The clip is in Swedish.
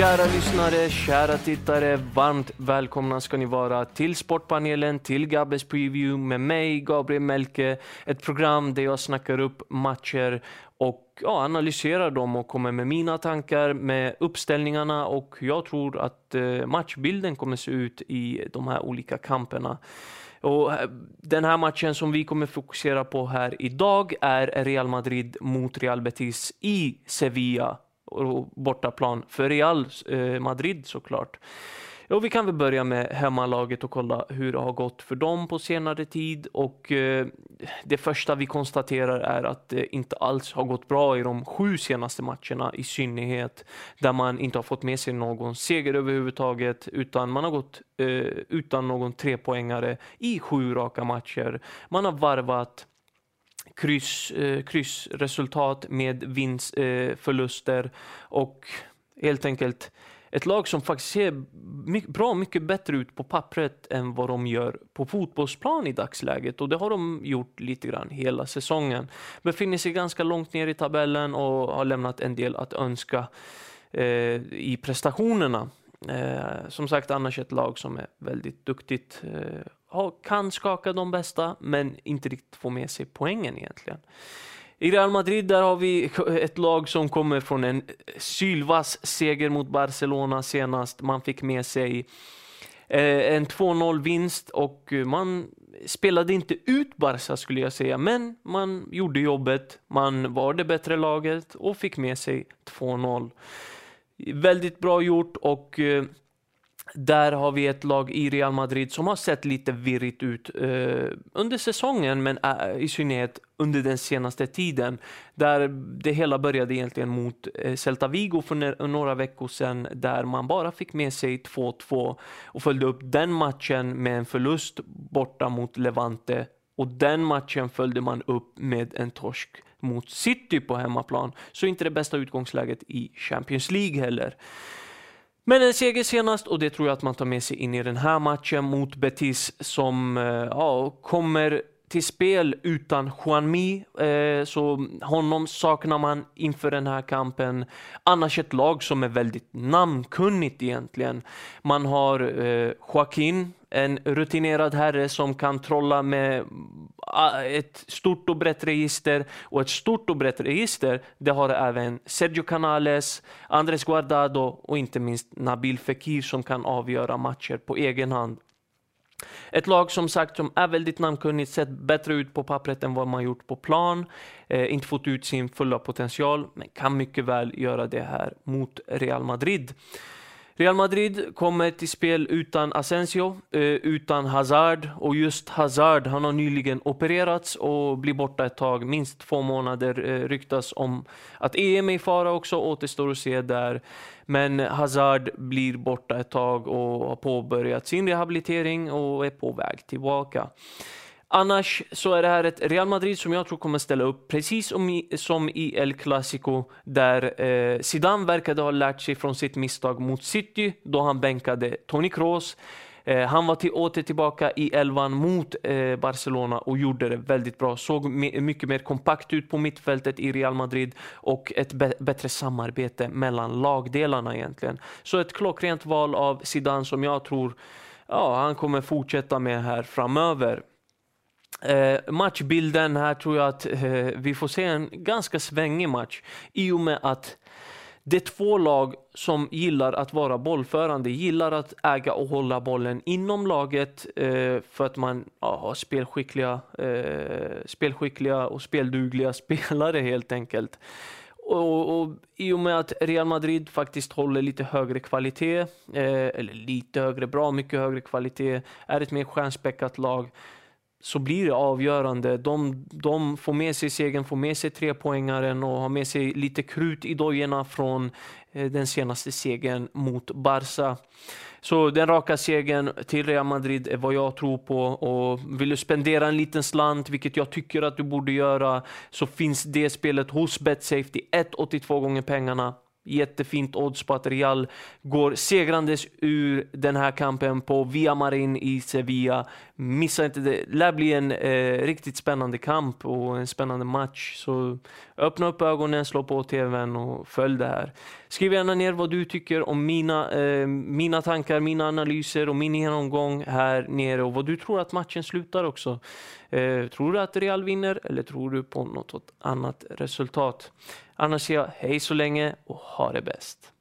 Kära lyssnare, kära tittare, varmt välkomna ska ni vara till Sportpanelen, till Gabbes Preview med mig, Gabriel Melke. Ett program där jag snackar upp matcher och ja, analyserar dem och kommer med mina tankar, med uppställningarna och jag tror att eh, matchbilden kommer se ut i de här olika kamperna. Och eh, den här matchen som vi kommer fokusera på här idag är Real Madrid mot Real Betis i Sevilla och bortaplan för Real eh, Madrid såklart. Och vi kan väl börja med hemmalaget och kolla hur det har gått för dem på senare tid. Och eh, det första vi konstaterar är att det inte alls har gått bra i de sju senaste matcherna i synnerhet. Där man inte har fått med sig någon seger överhuvudtaget utan man har gått eh, utan någon trepoängare i sju raka matcher. Man har varvat kryss, eh, kryssresultat med vinst, eh, förluster och helt enkelt ett lag som faktiskt ser mycket, bra mycket bättre ut på pappret än vad de gör på fotbollsplan i dagsläget. Och det har de gjort lite grann hela säsongen. Befinner sig ganska långt ner i tabellen och har lämnat en del att önska eh, i prestationerna. Eh, som sagt, annars ett lag som är väldigt duktigt. Eh, kan skaka de bästa, men inte riktigt få med sig poängen egentligen. I Real Madrid där har vi ett lag som kommer från en sylvass seger mot Barcelona senast. Man fick med sig eh, en 2-0 vinst och man spelade inte ut Barca skulle jag säga, men man gjorde jobbet. Man var det bättre laget och fick med sig 2-0. Väldigt bra gjort och eh, där har vi ett lag i Real Madrid som har sett lite virrigt ut eh, under säsongen, men eh, i synnerhet under den senaste tiden. Där det hela började egentligen mot eh, Celta Vigo för några veckor sedan, där man bara fick med sig 2-2 och följde upp den matchen med en förlust borta mot Levante. Och den matchen följde man upp med en torsk mot City på hemmaplan. Så inte det bästa utgångsläget i Champions League heller. Men en seger senast och det tror jag att man tar med sig in i den här matchen mot Betis som eh, ja, kommer till spel utan Juanmi, eh, så honom saknar man inför den här kampen. Annars ett lag som är väldigt namnkunnigt egentligen. Man har eh, Joaquin, en rutinerad herre som kan trolla med ah, ett stort och brett register. Och ett stort och brett register, det har även Sergio Canales, Andres Guardado och inte minst Nabil Fekir som kan avgöra matcher på egen hand. Ett lag som sagt som är väldigt namnkunnigt, sett bättre ut på pappret än vad man gjort på plan. Eh, inte fått ut sin fulla potential, men kan mycket väl göra det här mot Real Madrid. Real Madrid kommer till spel utan Asensio, eh, utan Hazard och just Hazard, han har nyligen opererats och blir borta ett tag, minst två månader eh, ryktas om att EM är i fara också, återstår att se där. Men Hazard blir borta ett tag och har påbörjat sin rehabilitering och är på väg tillbaka. Annars så är det här ett Real Madrid som jag tror kommer ställa upp precis som i, som i El Clasico där eh, Zidane verkade ha lärt sig från sitt misstag mot City då han bänkade Toni Kroos. Eh, han var till, åter tillbaka i elvan mot eh, Barcelona och gjorde det väldigt bra. Såg mycket mer kompakt ut på mittfältet i Real Madrid och ett bättre samarbete mellan lagdelarna egentligen. Så ett klockrent val av Zidane som jag tror ja, han kommer fortsätta med här framöver. Eh, matchbilden här tror jag att eh, vi får se en ganska svängig match i och med att det är två lag som gillar att vara bollförande, gillar att äga och hålla bollen inom laget eh, för att man ja, har spelskickliga, eh, spelskickliga och speldugliga spelare helt enkelt. Och, och, I och med att Real Madrid faktiskt håller lite högre kvalitet, eh, eller lite högre, bra mycket högre kvalitet, är ett mer stjärnspäckat lag, så blir det avgörande. De, de får med sig segern, får med sig trepoängaren och har med sig lite krut i dojorna från eh, den senaste segern mot Barca. Så den raka segern till Real Madrid är vad jag tror på. Och vill du spendera en liten slant, vilket jag tycker att du borde göra, så finns det spelet hos Betsafety. 1,82 gånger pengarna jättefint odds på att Real går segrandes ur den här kampen på Via Marin i Sevilla. Missa inte det. Det lär bli en eh, riktigt spännande kamp och en spännande match. Så öppna upp ögonen, slå på tvn och följ det här. Skriv gärna ner vad du tycker om mina, eh, mina tankar, mina analyser och min genomgång här nere och vad du tror att matchen slutar också. Eh, tror du att Real vinner eller tror du på något annat resultat? Annars säger jag hej så länge och ha det bäst.